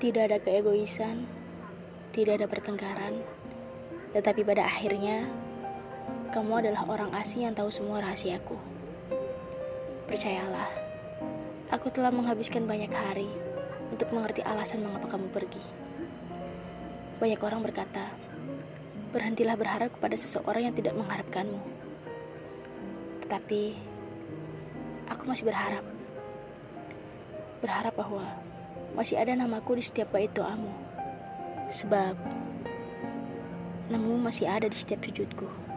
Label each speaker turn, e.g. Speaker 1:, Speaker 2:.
Speaker 1: Tidak ada keegoisan, tidak ada pertengkaran, tetapi pada akhirnya kamu adalah orang asing yang tahu semua rahasiaku. Percayalah, aku telah menghabiskan banyak hari untuk mengerti alasan mengapa kamu pergi. Banyak orang berkata, berhentilah berharap kepada seseorang yang tidak mengharapkanmu. Tetapi, aku masih berharap. Berharap bahwa masih ada namaku di setiap bait doamu. Sebab, namamu masih ada di setiap sujudku.